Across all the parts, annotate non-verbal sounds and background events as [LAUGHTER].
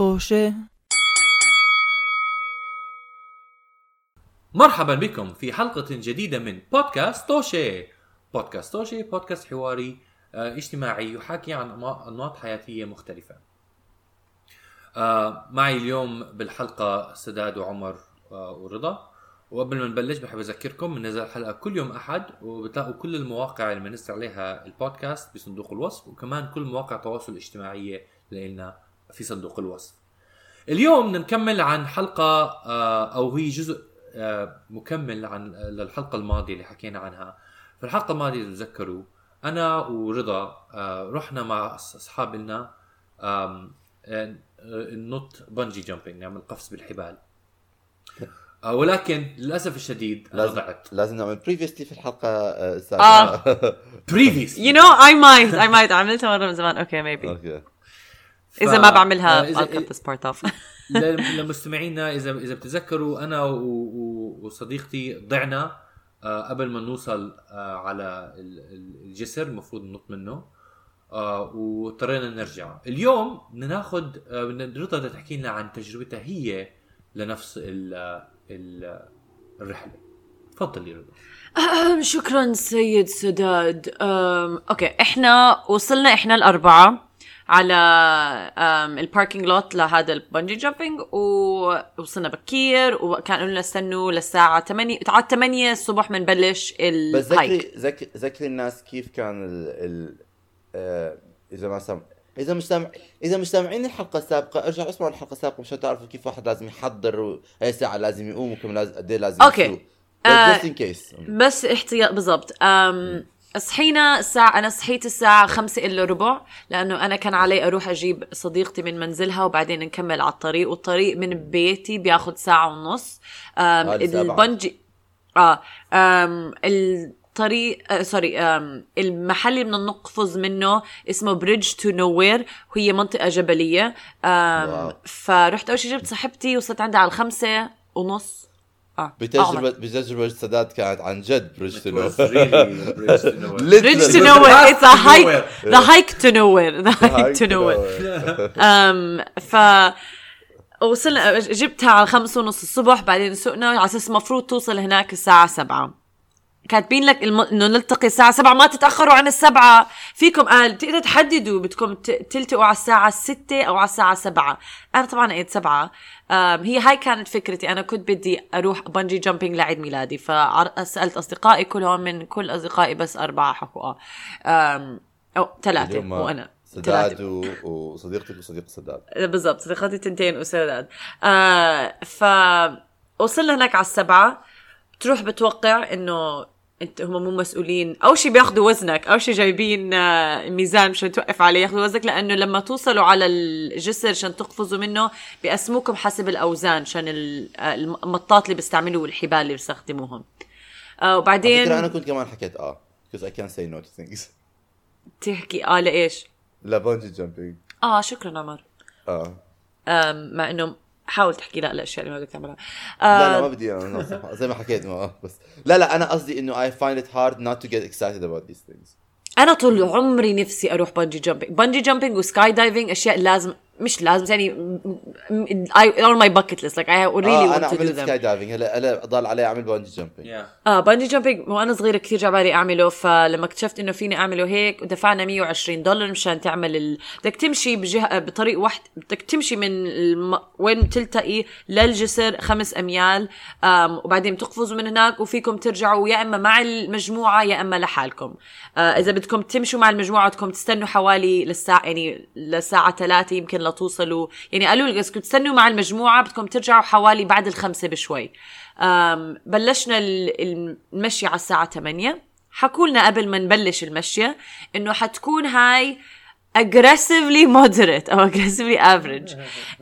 طوشة. مرحبا بكم في حلقة جديدة من بودكاست توشي بودكاست توشي بودكاست حواري آه، اجتماعي يحاكي عن أنماط حياتية مختلفة. آه، معي اليوم بالحلقة سداد وعمر آه، ورضا. وقبل ما نبلش بحب أذكركم بننزل الحلقة كل يوم أحد وبتلاقوا كل المواقع اللي بننزل عليها البودكاست بصندوق الوصف وكمان كل مواقع التواصل الاجتماعية اللي لنا في صندوق الوصف. اليوم بدنا نكمل عن حلقة آه، أو هي جزء آه، مكمل عن للحلقة الماضية اللي حكينا عنها. في الحلقة الماضية إذا تذكروا أنا ورضا آه، رحنا مع أص- أصحاب لنا آم، آه، ننط bungee jumping نعمل قفز بالحبال. ولكن للأسف الشديد أنا لازم ضعت. لازم نعمل previously في الحلقة آه، السابقة. [LAUGHS] previous You know I might I might عملتها مرة من زمان. أوكي maybe. أوكي إذا ما بعملها إذا- I'll cut part off. [LAUGHS] لمستمعينا اذا إذا بتتذكروا أنا و- و- وصديقتي ضعنا آه، قبل ما نوصل آه، على ال- ال- الجسر المفروض ننط منه آه، واضطرينا نرجع. اليوم بدنا ناخذ بدنا رضا تحكي لنا عن تجربتها هي لنفس ال ال الرحلة. تفضلي رضا. شكرا سيد سداد. أوكي إحنا وصلنا إحنا الأربعة. على ال parking lot لهذا ال bungee jumping ووصلنا بكير وكان قالوا لنا استنوا للساعة 8 على 8 الصبح بنبلش بس ال hike ذكري ذكري ذكري الناس كيف كان ال, ال آه، إذا ما سمع إذا مش سامع إذا مش سامعين الحلقة السابقة ارجعوا اسمعوا الحلقة السابقة مشان تعرفوا كيف واحد لازم يحضر وهي ساعه لازم يقوم وكم لازم قد إيه لازم أوكي. يسوق. آه، بس بس احتياط بالضبط صحينا الساعة أنا صحيت الساعة خمسة إلا ربع لأنه أنا كان علي أروح أجيب صديقتي من منزلها وبعدين نكمل على الطريق والطريق من بيتي بياخد ساعة ونص. ال bungee آه أم الطريق آه sorry أم المحل اللي بدنا نقفز منه اسمه Bridge to Nowhere وهي منطقة جبلية wow. فرحت أول شي جبت صاحبتي وصلت عندها على الخمسة ونص آه، بتجربة بتجربة السادات كانت عن جد بريدج تو نو وير بريدج تو نو وير اتس ا هايك ذا هايك تو نو وير ذا هايك تو نو وير ف وصلنا جبتها على خمسة ونص الصبح بعدين سقنا. على أساس المفروض توصل هناك الساعة سبعة. كاتبين لك الم... إنه نلتقي الساعة سبعة. ما تتأخروا عن السبعة. فيكم قال تقدروا تحددوا بدكم ت... تلتقوا على الساعة ستة أو على الساعة سبعة. أنا طبعا قيت سبعة. هي هاي كانت فكرتي. أنا كنت بدي أروح بنجي جامبينج لعيد ميلادي. فسألت أصدقائي كلهم من كل أصدقائي بس أربعة آه أم... أو ثلاثة. وأنا سداد. و- وصديقتك وصديق سداد. بالضبط. صديقاتي تنتين وسداد. آه ف وصلنا هناك على السبعة. بتروح بتوقع إنه أنت هم مو مسؤولين. اول شيء بياخذوا وزنك اول شيء جايبين آه، ميزان مشان توقف عليه ياخذوا وزنك. لأنه لما توصلوا على الجسر عشان تقفزوا منه بيقسموكم حسب الأوزان عشان آه، المطاط اللي بيستعملوا والحبال اللي بيستخدموهم. آه وبعدين أنا كنت كمان حكيت آه because I can't say no to things تحكي آه لإيش؟ لا bungee jumping آه شكرا عمر. آه مع إنه حاول تحكي لا الأشياء اللي ما بدك تعملها. لا لا آه، ما بدي أنا زي ما حكيت ما بس. لا لا أنا قصدي إنه I find it hard not to get excited about these things. أنا طول عمري نفسي أروح bungee jumping bungee jumping و skydiving أشياء لازم مش لازم يعني I on my bucket list. Like I really آه want أنا to do عملت سكاي دايفنج هلا هلا ضل علي أعمل bungee jumping Yeah. آه bungee jumping وأنا صغيرة كثير جعبالي أعمله فلما اكتشفت إنه فيني أعمله هيك ودفعنا 120 دولار مشان تعمل ال... بدك تمشي بجهة بطريق واحد بدك تمشي من الم... وين تلتقي للجسر خمس أميال آم وبعدين بتقفزوا من هناك وفيكم ترجعوا يا إما مع المجموعة يا إما لحالكم. آه إذا بدكم تمشوا مع المجموعة بدكم تستنوا حوالي للساعة يعني للساعة 3 يمكن لتوصلوا. يعني قالوا لي بدكم تستنوا مع المجموعة بدكم ترجعوا حوالي بعد الخمسة بشوي. بلشنا ال- المشي على الساعة 8 حكوا لنا قبل ما نبلش المشية إنه حتكون هاي aggressively moderate أو aggressively average.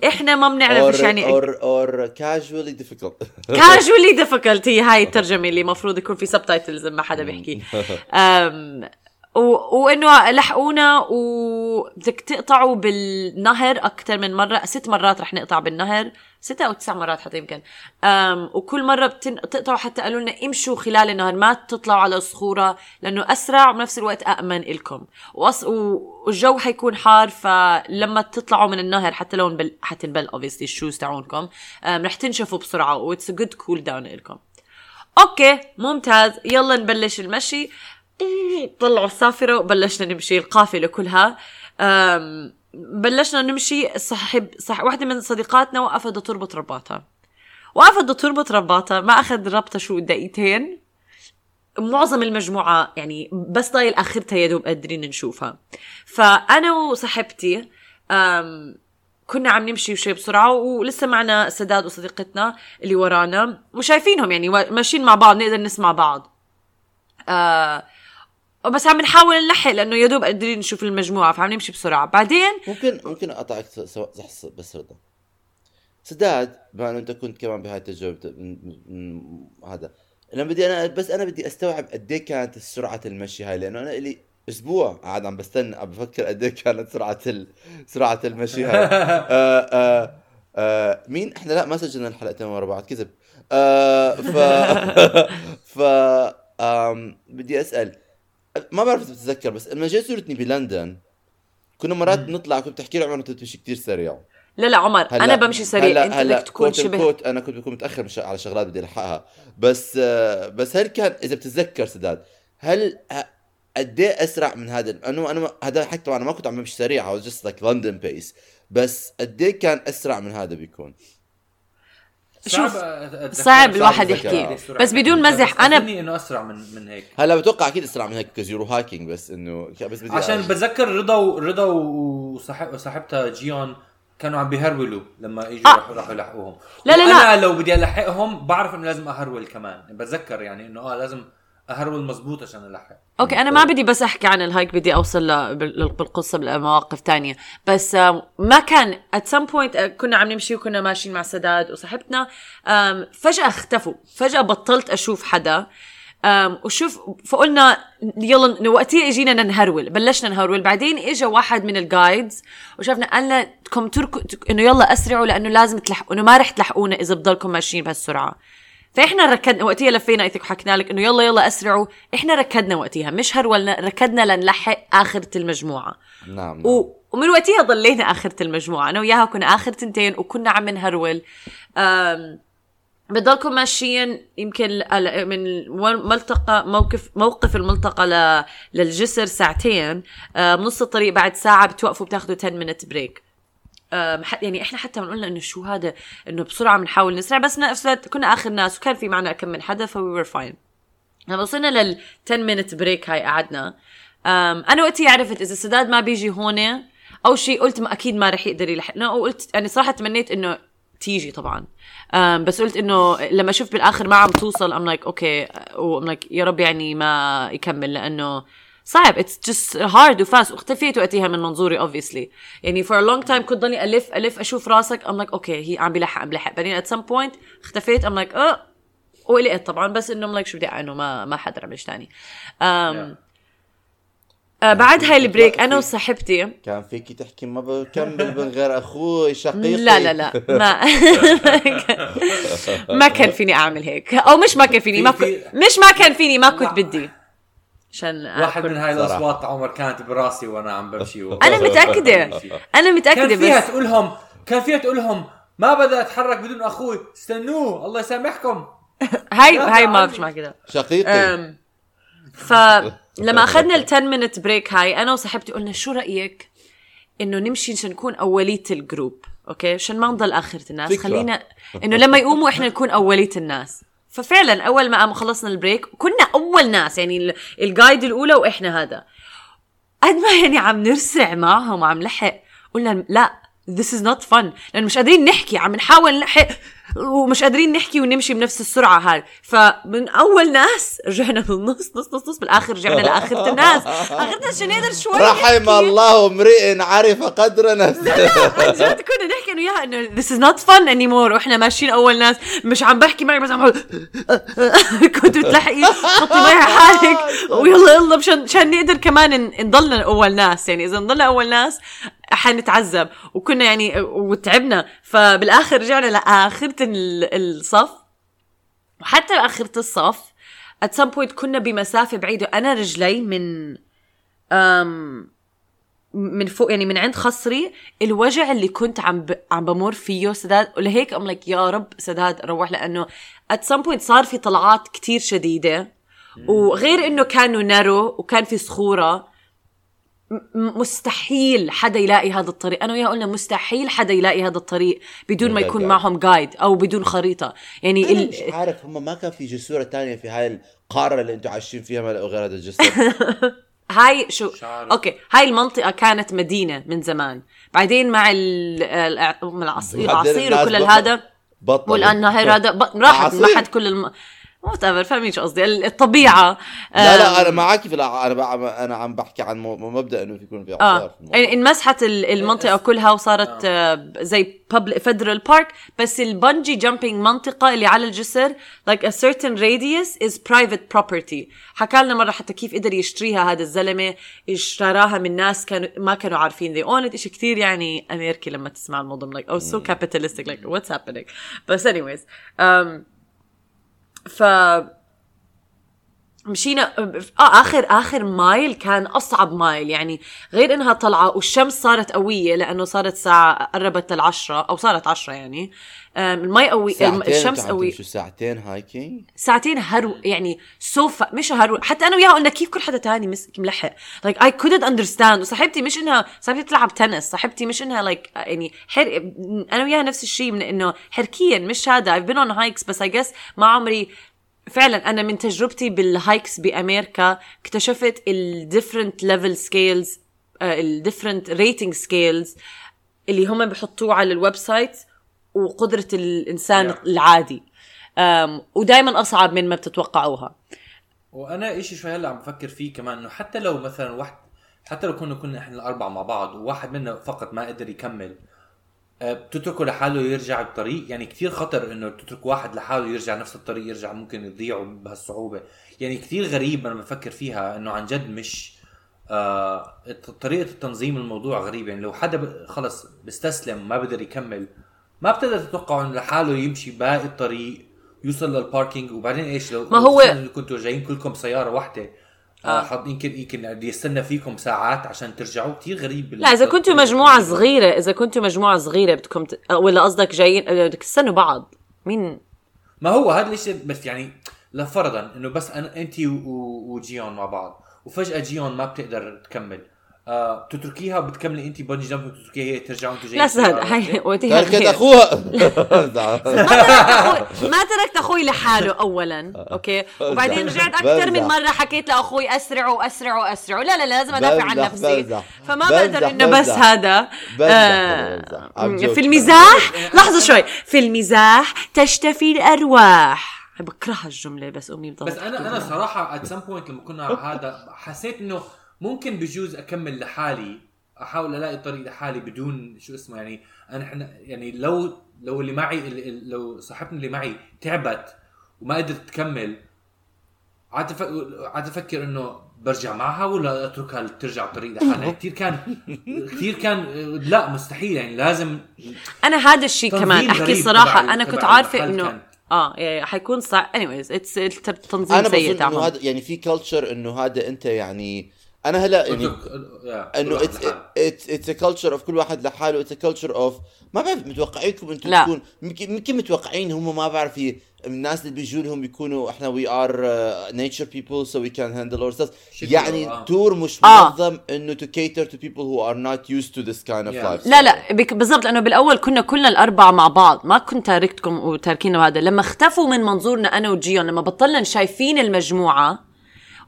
إحنا ما بنعرف إيش يعني or, or casually difficult. [LAUGHS] Casually difficult. هي هاي الترجمة اللي المفروض يكون في subtitles لما حدا بيحكي. [LAUGHS] و... وإنه لحقونا وبدك تقطعوا بالنهر أكثر من مرة. ست مرات رح نقطع بالنهر. ستة أو تسع مرات حتى يمكن. أم وكل مرة. بتقطعوا حتى قالوا لنا امشوا خلال النهر ما تطلعوا على صخوره لأنه أسرع وبنفس الوقت امن لكم وأص... والجو حيكون حار فلما تطلعوا من النهر حتى لو نبل... حتنبل obviously ال shoes تاعونكم. رح تنشفوا بسرعة و it's good cool down لكم أوكي ممتاز. يلا نبلش المشي. طلعوا السافرة وبلشنا نمشي القافلة كلها. بلشنا نمشي صاحب صح واحدة من صديقاتنا وقفت تربط رباطها. وقفت تربط رباطها ما أخذ ربطة شو دقيقتين. معظم المجموعة يعني بس ضايل آخرتها يا دوب قادرين نشوفها. فأنا وصاحبتي كنا عم نمشي شوي بسرعة ولسه معنا سداد وصديقتنا اللي ورانا وشايفينهم يعني ماشيين مع بعض نقدر نسمع بعض. آه بس عم نحاول نلحق لأنه يا دوب قادرين نشوف المجموعة فعم نمشي بسرعة. بعدين؟ ممكن ممكن اقطعك سواء بس رضا سداد بما إنه أنت كنت كمان بهاي التجربة هذا. لما بدي أنا بس أنا بدي أستوعب قد إيه كانت سرعة المشي هاي لأنه أنا لي أسبوع قاعد عم بستنى عم بفكر قد إيه كانت سرعة ال... سرعة المشي هاي. آآ آآ آآ مين؟ إحنا لا ما سجلنا الحلقتين ورا بعض كذب. آه ف [LAUGHS] ف بدي أسأل. ما بعرف إذا بتتذكر بس لما جيت زورتني بلندن كنا مرات نطلع كنت بتحكي لي عمر إنت بتمشي كثير سريع. لا لا عمر هلأ أنا بمشي سريع هلأ إنت هلأ بدك تكون شبه. كوت أنا كنت بكون متأخر على شغلات بدي ألحقها. بس بس هل كان إذا بتتذكر سداد هل قد إيه أسرع من هذا؟ لأنه أنا هذا حتى أنا ما كنت عم بمشي سريع أو just like London pace بس قد إيه كان أسرع من هذا بيكون؟ شوف صعب الواحد يحكي. بس بدون مزح أنا. إنه أسرع من من هيك. هلا بتوقع أكيد أسرع من هيك because you're hiking بس إنه بس بدي عشان بتذكر رضا ورضا وصاحب وصاحبتها جيون كانوا عم بيهرولوا لما إجوا آه. راحوا يلحقوهم. لا لا لا. أنا لو بدي ألحقهم بعرف إنه لازم أهرول كمان. بتذكر يعني إنه آه لازم أهرول مزبوط عشان ألحق. أوكي أنا ما بدي بس أحكي عن ال hike بدي أوصل بالقصة بمواقف تانية. بس ما كان at some point كنا عم نمشي وكنا ماشيين مع سداد وصاحبتنا. فجأة اختفوا. فجأة بطلت أشوف حدا. وشوف فقلنا يلا وقتها إجينا نهرول بلشنا نهرول. بعدين اجى واحد من ال guides وشافنا قال لنا بدكم تركوا إنه يلا أسرعوا لأنه لازم تلحقوا إنه ما رح تلحقونا إذا بضلكم ماشيين بهالسرعة. فإحنا ركدنا وقتها لفينا إيتك وحكينا لك إنه يلا يلا أسرعوا. إحنا ركدنا وقتها مش هرولنا ركدنا لنلحق آخرة المجموعة. نعم, نعم. و... ومن وقتها ضلينا آخرة المجموعة أنا وياها كنا آخر تنتين وكنا عم نهرول. أم... بضلكم ماشيين يمكن من ملتقى موقف موقف الملتقى ل... للجسر ساعتين. بنص الطريق بعد ساعة بتوقفوا بتاخذوا 10 minute break يعني إحنا حتى بنقول إنه شو هذا إنه بسرعة بنحاول نسرع بس نفس الوقت كنا آخر ناس وكان في معنا كم من حدا fو we were fine. لما وصلنا لل 10 minute break هاي قعدنا. أنا وقتها عرفت إذا سداد ما بيجي هون أو شيء قلت ما أكيد ما رح يقدر يلحقنا وقلت يعني صراحة تمنيت إنه تيجي طبعا. بس قلت إنه لما شفت بالآخر ما عم توصل I'm like okay و I'm like يا رب يعني ما يكمل لأنه صعب. it's just hard and fast واختفيت وقتها من منظوري obviously يعني for long time كنت ضلني ألف ألف أشوف راسك. I'm like okay هي عم بلحق عم بلحق بعدين at some point اختفيت. I'm like آه وقلقت طبعا. بس إنه like شو بدي انه ما ما حدا عمل ثاني um, آه بعد هاي ال break أنا وصاحبتي. كان فيكي تحكي ما بكمل من غير أخوي شقيقي؟ لا لا لا. ما [LAUGHS] [LAUGHS] ما كان فيني أعمل هيك. أو مش ما كان فيني ما كنت مش ما كان فيني ما كنت بدي. عشان واحد من هاي الأصوات عمر كانت براسي وأنا عم بمشي أنا متأكدة. أنا متأكدة كان فيها تقول لهم كان فيها تقول لهم ما بدي أتحرك بدون أخوي استنوه الله يسامحكم. [LAUGHS] هاي هاي ما مش مع كده. شقيقي. فلما [LAUGHS] أخذنا ال 10 minute break هاي أنا وصاحبتي قلنا شو رأيك إنه نمشي عشان نكون أولية ال group okay؟ عشان ما نضل آخرة الناس. فكرة. خلينا [LAUGHS] إنه لما يقوموا إحنا نكون أولية الناس. ففعلا أول ما قام خلصنا ال break كنا أول ناس يعني ال guide الأولى وإحنا هذا. قد ما يعني عم نرسع معهم وعم لحق قلنا لا this is not fun. لأنه مش قادرين نحكي عم نحاول نحكي ومش قادرين نحكي ونمشي بنفس السرعة هاي. فمن أول ناس رجعنا [LAUGHS] بالنص نص نص نص بالآخر رجعنا لآخرة الناس. اخرة الناس عشان نقدر شوي رحم نحكي. الله امرئ عرف قدر نفسه عن جد كنا نحكي أنا وياها إنه this is not fun anymore. وإحنا ماشيين أول ناس. مش عم بحكي معك بس عم [LAUGHS] كنت بتلحقي حطي معي حالك. [LAUGHS] ويلا يلا مشان مشان نقدر كمان نضلنا أول ناس. يعني إذا نضلنا أول ناس حنتعذب. وكنا يعني وتعبنا. فبالآخر رجعنا لآخرة ال- الصف. وحتى لاخره الصف at some point كنا بمسافة بعيدة. أنا رجلي من أم من فوق يعني من عند خصري الوجع اللي كنت عم ب... عم بمر فيه سداد. ولهيك ام لك يا رب سداد روح لأنه at some point صار في طلعات كتير شديدة. وغير إنه كانوا نارو وكان في صخورة. مستحيل حدا يلاقي هذا الطريق أنا وياها قلنا مستحيل حدا يلاقي هذا الطريق بدون ما يكون. معهم guide أو بدون خريطة يعني أنا ال... مش عارف هم ما كان في جسوره تانية في هاي القارة اللي أنتم عايشين فيها ما لقوا غير هذا الجسر [LAUGHS] هاي شو مش عارف. okay هاي المنطقة كانت مدينة من زمان بعدين مع ال- الع- مع الأعاصير الأعاصير وكل هذا والان هاي هذا راحت؟ محت كل الم... whatever فاهمين شو قصدي؟ ال- الطبيعة. لا لا أنا معك في أنا أنا عم بحكي عن مو- مبدأ إنه في يكون في اعصار الموضوع. يعني انمسحت ال- المنطقة كلها وصارت آه. زي public federal park بس ال bungee jumping منطقة اللي على الجسر like a certain radius is private property. حكى لنا مرة حتى كيف قدر يشتريها هذا الزلمة اشتراها من ناس كانوا ما كانوا عارفين they own it. شيء كثير يعني أمريكي لما تسمع الموضوع like oh so capitalistic like what's happening بس anyways um, ف مشينا آه آخر آخر مايل كان أصعب مايل. يعني غير إنها طلعة والشمس صارت قوية لأنه صارت ساعه قربت للعشرة أو صارت عشرة يعني. المي قوي الشمس قوية. تمشوا ساعتين hiking ساعتين هرو يعني سوفا مش هرو. حتى أنا وياها قلنا كيف كل حدا تاني مش ملحق؟ Like I couldn't understand. وصاحبتي مش إنها صاحبتي تلعب تنس. صاحبتي مش إنها like يعني حر... أنا وياها نفس الشيء من إنه حركيا مش هذا. I've been on hikes بس I guess ما عمري فعلا أنا من تجربتي بال hikes بأمريكا اكتشفت ال different level scales ال different rating scales اللي هم بحطوه على ال website وقدرة الإنسان Yeah. العادي ودائما أصعب من ما بتتوقعوها وأنا إشي شوي هلأ عم بفكر فيه كمان إنه حتى لو مثلا واحد حتى لو كنا كنا إحنا الأربعة مع بعض وواحد منا فقط ما قدر يكمل بتتركه لحاله يرجع الطريق يعني كتير خطر إنه تترك واحد لحاله يرجع نفس الطريق يرجع ممكن يضيعوا بهالصعوبة. يعني كتير غريب أنا بفكر فيها إنه عن جد مش آه طريقة التنظيم الموضوع غريب. يعني لو حدا خلص بيستسلم ما بقدر يكمل ما بتقدر تتوقع إنه لحاله يمشي باقي الطريق يوصل للباركينج وبعدين إيش لو ما هو- كنتوا جايين كلكم سيارة واحدة آه. حط يمكن يمكن يستنى فيكم ساعات عشان ترجعوا كتير غريب لا إذا كنتوا مجموعة صغيرة إذا كنتوا مجموعة صغيرة بدكم ت... ولا قصدك جايين بدك تستنوا بعض مين ما هو هذا الشيء بس يعني لفرضا إنه بس أنا انت و- وجيون مع بعض وفجأة جيون ما بتقدر تكمل آه بتتركيها وبتكملي انت بنجي جمب وتتركيها هي ترجعوا أنتوا جايين لا سهل واحدة. وديها تركت. أخوها [LAUGHS] ما تركت أخوي لحاله اولا أوكي وبعدين. رجعت أكثر من. مرة حكيت لأخوي اسرع واسرع واسرع لا لا لازم أدافع عن نفسي. فما بقدر إنه بس. هذا آه،. في المزاح لحظة شوي في المزاح تشتفي الأرواح بكرهها الجملة بس أمي بضلت بس أنا أنا صراحة at some point لما كنا على هذا حسيت إنه ممكن بجوز أكمل لحالي أحاول ألاقي طريق لحالي بدون شو اسمه يعني أنا إحنا يعني لو لو اللي معي ال- ال- لو صاحبتي اللي معي تعبت وما قدرت تكمل قعدت أفكر إنه برجع معها ولا أتركها ترجع الطريق لحالها كثير كان كثير كان لا مستحيل يعني لازم أنا هذا الشيء تنظيم كمان أحكي تبع- أنا تبع كنت عارفه إنه. آه إيه، حيكون صعب anyways it's التنظيم أنا سيء بظن انه هذا يعني في culture إنه هذا أنت يعني أنا هلا يعني إنه it's culture of كل واحد لحاله it's culture of ما بعرف متوقعينكم أنتم. تكون يمكن يمكن متوقعين هم ما بعرف الناس اللي بيجوا لهم بيكونوا إحنا we are nature people so we can handle or شكله، يعني آه. tour مش آه. منظم إنه to cater to people who are not used to this kind of. life لا لا بالضبط لأنه بالأول كنا كلنا الأربعة مع بعض ما كنت تاركتكم وتاركينا هذا لما اختفوا من منظورنا أنا وجيون لما بطلنا شايفين المجموعة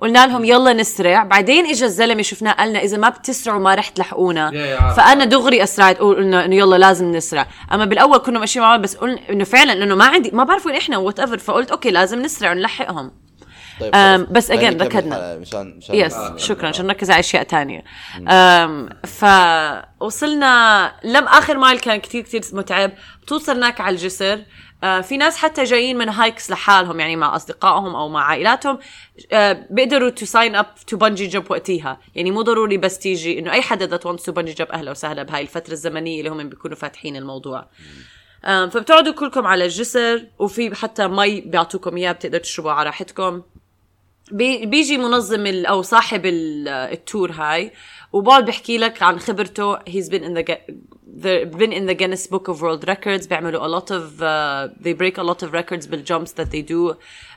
قلنا لهم يلا نسرع. بعدين اجى الزلمة شفناه قالنا إذا ما بتسرعوا ما رح تلحقونا. فأنا دغري أسرعت قلنا إنه يلا لازم نسرع. أما بالأول كنا ماشيين مع بعض بس قلنا إنه فعلا انه ما عندي ما بعرف وين إحنا whatever فقلت okay لازم نسرع ونلحقهم. طيب أم،. بس ركضنا. الحلقة مشان مشان yes آه، شكرا. عشان نركز على أشياء تانية. أم فوصلنا لم آخر مايل كان كتير كتير متعب. بتوصل هناك على الجسر. في ناس حتى جايين من hikes لحالهم يعني مع أصدقائهم أو مع عائلاتهم آه بيقدروا to sign up to bungee jump وقتيها. يعني مو ضروري بس تيجي إنه أي حدا that wants to bungee jump أهلا وسهلا بهاي الفترة الزمنية اللي هم بيكونوا فاتحين الموضوع. آم، فبتقعدوا كلكم على الجسر وفي حتى مي بيعطوكم إياه بتقدروا تشربوا على راحتكم. بي بيجي منظم أو صاحب ال- ال tour هاي وبقعد بيحكي لك عن خبرته he's been in the, Gu- the been in the Guinness Book of World Records بيعملوا a lot of uh, they break a lot of records بال jumps that they do.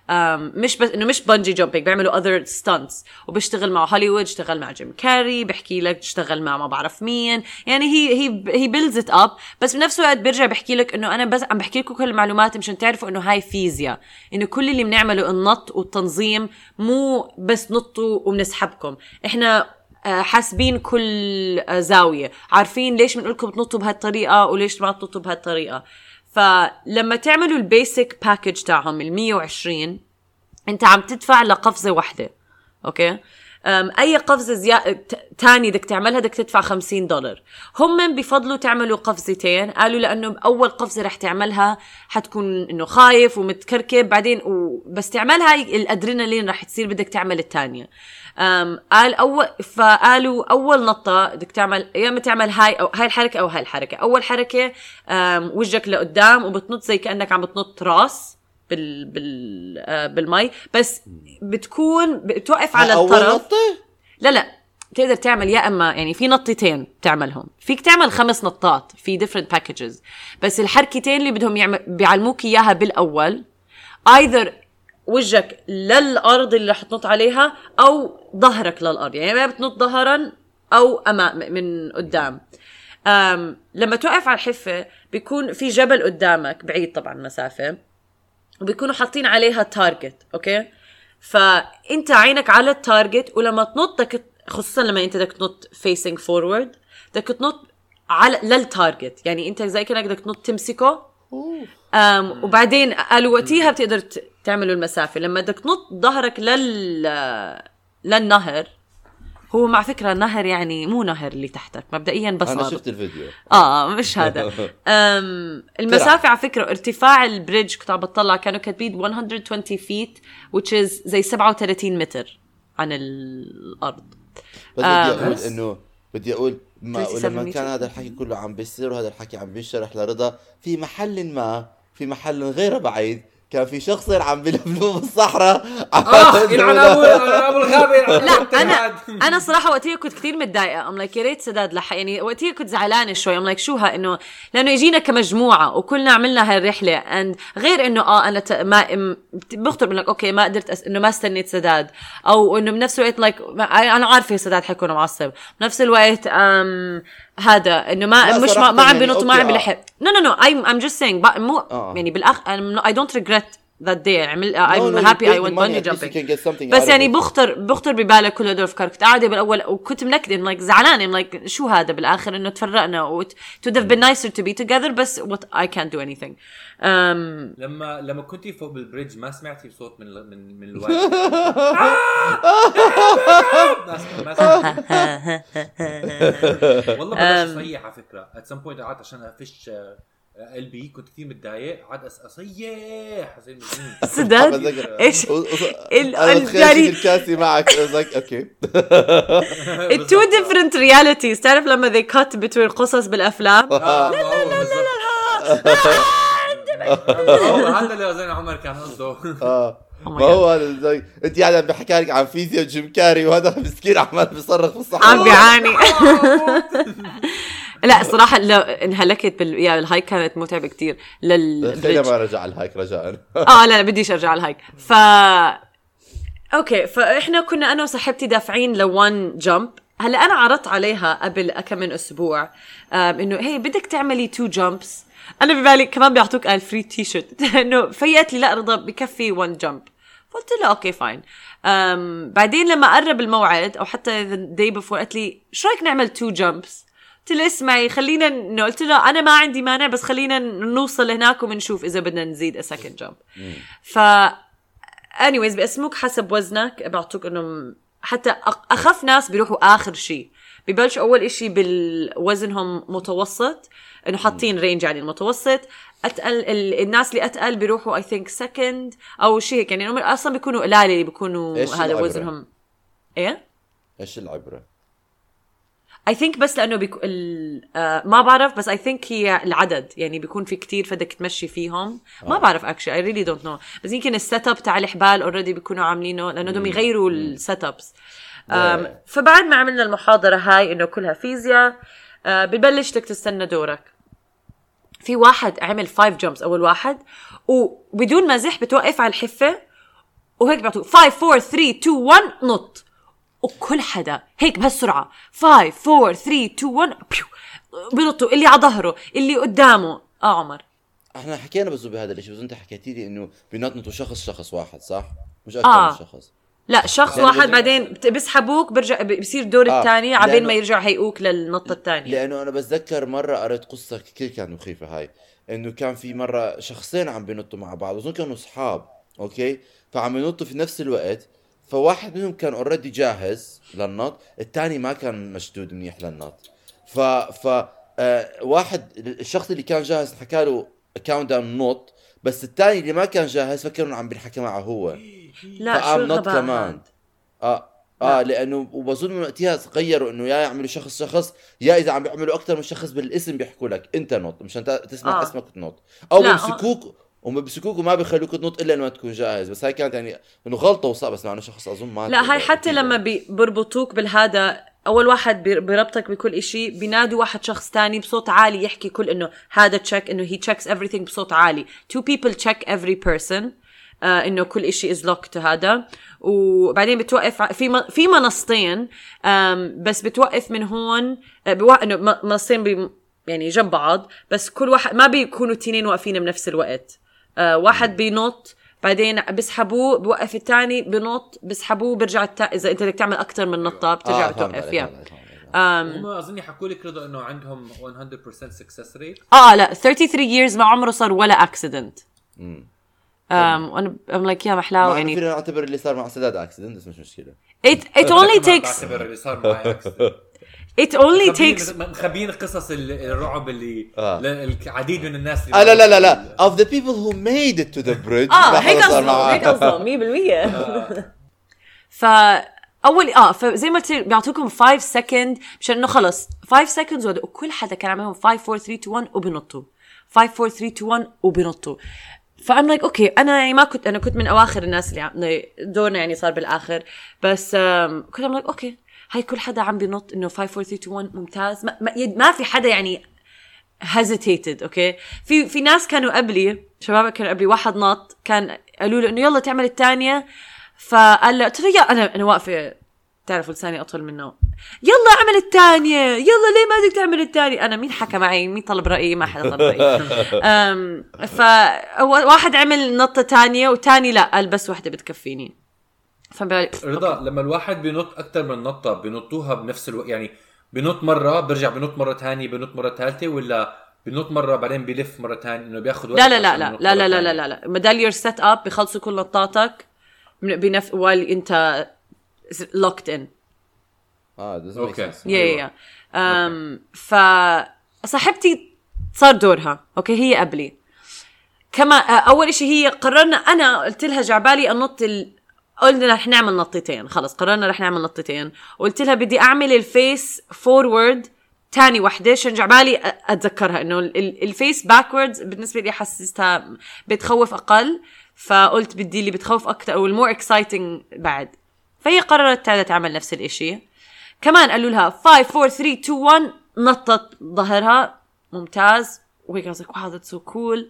Um, مش بس إنه مش bungee jumping بيعملوا other stunts. وبيشتغل مع هوليوود اشتغل مع جيم كاري بيحكي لك اشتغل مع ما بعرف مين. يعني he he he builds it up بس بنفس الوقت بيرجع بيحكي لك إنه أنا بس عم بحكي لكم كل المعلومات مشان تعرفوا إنه هاي فيزياء. إنه كل اللي بنعمله النط والتنظيم مو بس نطوا وبنسحبكم. إحنا حاسبين كل آه، زاوية. عارفين ليش بنقول لكم تنطوا بهالطريقة وليش ما تنطوا بهالطريقة. فلما تعملوا ال basic package تاعهم ال 120 أنت عم تدفع لقفزة واحدة okay؟ أي قفزة زيا... ت- تاني بدك تعملها بدك تدفع 50 دولار. هم بفضلوا تعملوا قفزتين قالوا لأنه أول قفزة رح تعملها حتكون إنه خايف ومتكركب بعدين و... بس تعملها الادرينالين رح تصير بدك تعمل الثانية قال اول فقالوا أول نطه بدك تعمل يا إما تعمل هاي أو هاي الحركة أو هاي الحركة. أول حركة وجهك لقدام وبتنط زي كأنك عم بتنط راس بال بال آه بالمي. بس بتكون بتوقف على أول الطرف. نطة؟ لا لا بتقدر تعمل يا إما يعني في نطتين تعملهم فيك تعمل خمس نطات في different packages. بس الحركتين اللي بدهم يعمل بيعلموك إياها بالأول either وجهك للأرض اللي رح تنط عليها أو ظهرك للأرض. يعني ما بتنط ظهرا أو أمام من قدام. أم لما توقف على الحفة بيكون في جبل قدامك بعيد طبعا مسافة وبيكونوا حاطين عليها target okay؟ فأنت عينك على ال target ولما تنط بدك خصوصا لما أنت بدك تنط facing forward بدك تنط على لل target يعني أنت زي كأنك بدك تنط تمسكه. أم وبعدين قالوا وقتها بتقدر تعملوا المسافة. لما بدك تنط ظهرك لل للنهر هو مع فكرة النهر يعني مو نهر اللي تحتك مبدئيا بس أنا. شفت الفيديو. آه مش [LAUGHS] هذا. أم المسافة على فكرة ارتفاع البريدج كنت عم بطلع كانوا كاتبين 120 فيت which is زي 37 متر عن الأرض. بس آه، بدي أقول بس. إنه بدي أقول ما 37 لما كان هذا الحكي كله عم بيصير وهذا الحكي عم بينشرح لرضا في محل ما في محل غير بعيد كان في شخص عم بلفلوه بالصحراء. اخ يلعن ابو الغابة [LAUGHS] لا أنا. أنا صراحة وقتها كنت كثير متضايقة. ام like يا ريت سداد لحق. يعني وقتها كنت زعلانة شوي. ام like شو ها؟ إنه لأنه يجينا كمجموعة وكلنا عملنا هاي الرحله and غير إنه آه أنا ت... ما أم- بخطر منك okay ما قدرت أس... إنه ما استنيت سداد. أو إنه بنفس الوقت like أنا عارفة سداد حيكون معصب. بنفس الوقت أم... هذا إنه ما مش ما, عم يعني بنط ما عم. بلحق no no no I'm just saying بق- مو آه. يعني بالآخر I'm not, I that day عمل No, I'm no, you happy I went bungee jumping. can get something بس يعني. بخطر بخطر ببالك كل هدول الافكار كنت قاعدة بالأول وكنت منكدة like زعلانة like شو هذا بالآخر؟ إنه تفرقنا. و it would have been nicer to be together بس what I can't do anything. Um, لما لما كنتي فوق بال bridge ما سمعتي صوت من من من [LAUGHS] سمعت. [LAUGHS] والله بلاش اصيح على فكرة. at some point قعدت عشان أفش قلبي كنت كثير متضايق قعدت أس- أصيح زي المجنون سداد إيش؟ و- و- [LAUGHS] ال- أنا ال- تخيل يعني- شيل الكاسي معك. okay. Two different realities. تعرف لما they cut between قصص بالأفلام؟ آه، ما هو بالضبط. هو هذا اللي عمر كان قصده. ما هو هذا زي انت قاعد عم بحكي لك عن فيزياء جيم كاري وهذا [LAUGHS] مسكين عمال بيصرخ في الصحراء عم بيعاني. [LAUGHS] لا الصراحة لو انهلكت بال يا ال hike كانت متعبة كتير. خلينا لل ما رجع ال hike رجاء [LAUGHS] آه لا لا بديش أرجع ال hike. ف okay فإحنا كنا أنا وصاحبتي دافعين ل one jump. هلا أنا عرضت عليها قبل كم من أسبوع إنه هي بدك تعملي two jumps أنا ببالي كمان بيعطوك قال free T-shirt إنه فقالت لي لا رضا بكفي one jump فقلت له okay fine بعدين لما قرب الموعد أو حتى the day before قالت لي شو رأيك نعمل two jumps قلت له اسمعي خلينا انه قلت له أنا ما عندي مانع بس خلينا نوصل هناك وبنشوف إذا بدنا نزيد second jump. ف anyways بقسموك حسب وزنك بيعطوك إنه حتى أخف ناس بيروحوا آخر شيء ببلش أول إشي بالوزنهم متوسط إنه حاطين range يعني المتوسط أتقل ال- الناس اللي أتقل بيروحوا I think second أو شيء هيك. يعني هم أصلا بيكونوا قلال اللي بيكونوا إيش هذا العبرة؟ وزنهم. إيه؟ إيش العبرة؟ I think بس لأنه بيكو... ال... آه ما بعرف بس I think هي العدد. يعني بيكون في كتير فدك تمشي فيهم. ما بعرف actually I really don't know بس يمكن ال set up تاع الحبال already بيكونوا عاملينه لأنه بدهم يغيروا ال set ups. فبعد ما عملنا المحاضرة هاي إنه كلها فيزياء آه ببلش بدك تستنى دورك. في واحد عمل 5 جامبس أول واحد وبدون مزح بتوقف على الحفة وهيك بيعطوك 5 4 3 2 1 نط. وكل حدا هيك بهالسرعة 5 4 3 2 1 بيو بينطوا اللي على ظهره اللي قدامه. آه عمر. إحنا حكينا بس بهذا الشيء بس أنت حكيتي لي إنه بينطنطوا شخص شخص واحد صح؟ مش أكثر آه. من شخص. لا شخص واحد بعدين بيسحبوك برجع بصير الدور آه، الثاني عبين لأنه- ما يرجعوا هيئوك للنطة الثانية لأنه أنا بتذكر مرة قريت قصة كثير كانت مخيفة هاي إنه كان في مرة شخصين عم بينطوا مع بعض أظن كانوا أصحاب okay؟ فعم ينطوا في نفس الوقت فواحد منهم كان already جاهز للنط الثاني ما كان مشدود منيح للنط. ف ف آه واحد الشخص اللي كان جاهز حكى له countdown نط بس الثاني اللي ما كان جاهز فكر انه عم بينحكى معه هو. لا شو الغباء؟ كمان؟ آه آه لأنه وبظن من وقتها غيروا إنه يا يعملوا شخص شخص يا إذا عم بيعملوا أكثر من شخص بالاسم بيحكوا لك. أنت نط مشان تسمع آه. آه. اسمك تنط. أو لا، بيمسكوك وبيمسكوك وما بيخلوك تنط إلا لما تكون جاهز بس هاي كانت يعني إنه غلطة وصعب بس مع إنه شخص أظن ما لا هاي حتى لما بي- بربطوك بالهذا أول واحد بربطك بكل إشي بينادوا واحد شخص تاني بصوت عالي يحكي كل إنه هذا check إنه he checks everything بصوت عالي. Two people check every person. آه إنه كل إشي is locked هذا. وبعدين بتوقف في في منصتين بس بتوقف من هون آه، بوا... إنه م- منصتين. يعني جنب بعض بس كل واحد ما بيكونوا التنين واقفين بنفس الوقت. آه واحد بينط بعدين بيسحبوه بوقف الثاني بنط بيسحبوه بيرجع التا... إذا أنت بدك تعمل أكثر من نطة بترجع آه بتوقف يا. هم اظني حكوا لك رضا إنه عندهم 100% success rate آه لا 33 years ما عمره صار ولا accident وأنا I'm like يا محلاوه يعني فينا نعتبر اللي صار مع سداد اكسيدنت بس مش مشكلة. It it [LAUGHS] only takes بعتبر اللي صار معي it only مخبيين- takes مخبيين قصص ال- الرعب اللي آه. العديد من الناس اللي آه لا لا لا لا. of the people who made it to the bridge آه ما هيك حدا صار قصده معاه. هيك قصده 100% [LAUGHS] ف اول آه فزي ما قلت بيعطوكم 5 سكند مشان إنه خلص. 5 سكندز وكل حدا كان عاملهم 5 4 3 2 1 وبنطوا. 5 4 3 2 1 وبنطوا. فأم like okay أنا يعني ما كنت أنا كنت من أواخر الناس اللي عم- دورنا يعني صار بالآخر. بس كنت I'm like okay هاي كل حدا عم بينط إنه 5 4 3 2 1 ممتاز. ما, ما, في حدا يعني hesitated okay في في ناس كانوا قبلي شباب كانوا قبلي واحد نط كان قالوا له إنه يلا تعمل الثانية فقال له قلت له يا أنا أنا واقفة تعرفوا لساني أطول منه. يلا أعمل الثانية. يلا ليه ما بدك تعمل الثانية؟ أنا مين حكى معي؟ مين طلب رأيي؟ ما حدا طلب رأيي. [LAUGHS] فواحد عمل نطة ثانية وثاني لا قال بس وحده بتكفيني. فبالي رضا لما الواحد بينط أكثر من نطة بينطوها بنفس الوقت يعني بينط مرة برجع بينط مرة ثانية بينط مرة ثالثة ولا بينط مرة بعدين بيلف مرة ثانية إنه بياخذ وقت لا لا لا لا لا لا لا لا. لا لا. يور سيت اب بخلصوا كل نطاتك بنف while أنت locked in? آه doesn't make أوكي. sense. يا. يا أم ف صاحبتي صار دورها. okay هي قبلي. كما آه، أول إشي هي قررنا أنا قلت لها جعبالي أنط ال... قلنا رح نعمل نطتين خلص قررنا رح نعمل نطتين وقلت لها بدي أعمل ال face forward تاني وحدة عشان جعبالي أتذكرها إنه ال- ال- ال face backwards بالنسبة لي حسستها بتخوف أقل. فقلت بدي اللي بتخوف أكثر أو ال more exciting بعد. فهي قررت تعمل نفس الإشي. كمان قالوا لها 5 4 3 2 1 نطت ظهرها. ممتاز. وهيك قصدك wow that's so cool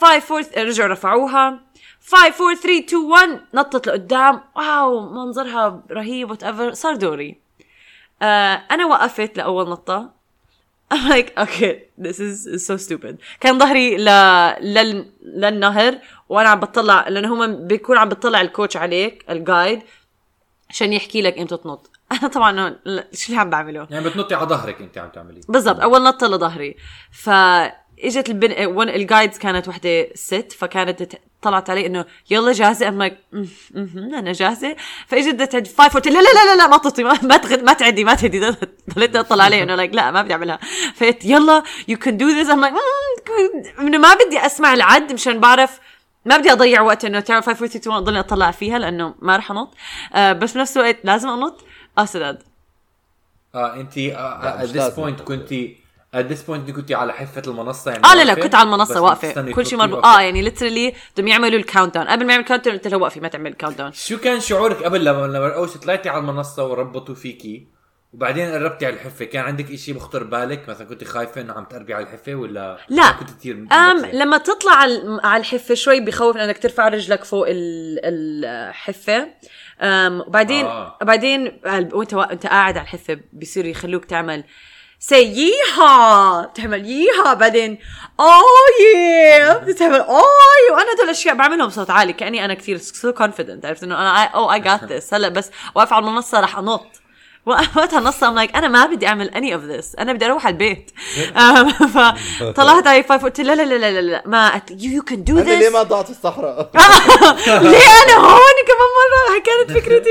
5 4 رجعوا رفعوها. 5 4 3 2 1 نطت لقدام. wow منظرها رهيب whatever صار دوري. آه أنا وقفت لأول نطة. I'm like okay this is so stupid. كان ظهري ل... لل... للنهر وأنا عم بطلع لأنه هم بيكون عم بتطلع ال coach عليك ال guide عشان يحكي لك إمتى تنط. أنا طبعا شو اللي عم بعمله؟ يعني بتنطي على ظهرك انت عم تعملي. بالضبط أول نطه لظهري. فاجت البن one ال guides كانت وحدة ست فكانت طلعت علي إنه يلا جاهزة؟ I'm like أنا جاهزة. فإجت بدها تعد five قلت لا لا لا لا, ما تطي ما ما, تغد ما تعدي ما تعدي [LAUGHS] ضليت أطلع عليه إنه لايك لا ما بدي أعملها. فقلت يلا you can do this I'm like إنه ما بدي أسمع العد مشان بعرف ما بدي أضيع وقت إنه تعمل 5 4 3 2 ضلني أطلع فيها لأنه ما رح أنط. آه بس بنفس الوقت لازم أنط. آه سداد آه انت at this. point كنت at this point كنت على حفة المنصة يعني آه لا لا؟ كنت على المنصة واقفة. كل شيء مربوط. آه يعني literally بدهم يعملوا ال countdown قبل ما يعمل countdown قلت له وقفي ما تعمل countdown شو كان شعورك قبل لما لما اول شي طلعتي على المنصة وربطوا فيكي؟ وبعدين قربتي على الحفة. كان عندك إشي بخطر بالك؟ مثلا كنت خايفة إنه عم تقربي على الحفة ولا لا. كنت كثير أم لما تطلع على الحفة شوي بخوف لانك ترفع رجلك فوق ال- الحفة. أم وبعدين آه. بعدين وأنت وا- أنت قاعد على الحفة بيصيروا يخلوك تعمل سي ييها تعمل ييها بعدين اوه يا بتعمل اوه وأنا دول الأشياء بعملهم بصوت عالي كأني أنا كثير سو كونفيدنت عرفت إنه أنا اوه اي جات ذس هلا بس واقف على المنصة رح أنط. وقتها نص ام لايك أنا ما بدي أعمل اني اوف ذس أنا بدي أروح على البيت. فطلعت على فايف قلت لا لا لا لا لا ما يو كان دو انت ليه ذس ما ضعت الصحراء؟ [LAUGHS] [LAUGHS] ليه أنا هون كمان مرة؟ كانت فكرتي.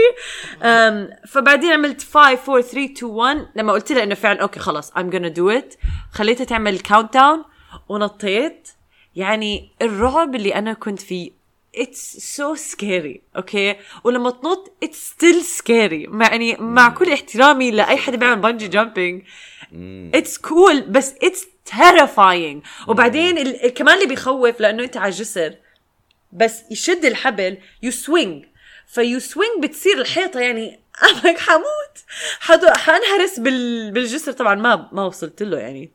أم فبعدين عملت 5 4 3 2 1 لما قلت لها إنه فعلا أوكي خلص I'm gonna do it. خليتها تعمل كاونت داون ونطيت. يعني الرعب اللي أنا كنت فيه it's so scary أوكي ولما تنط it's still scary. مع يعني مع كل احترامي لأي حدا بيعمل بانجي جامبينج اتس كول cool بس اتس terrifying. وبعدين ال- كمان اللي بيخوف لأنه انت على الجسر بس يشد الحبل يو سوينج فيو سوينج بتصير الحيطة يعني [LAUGHS] أنا حموت. حدو حنهرس بال بالجسر. طبعا ما ما وصلت له يعني.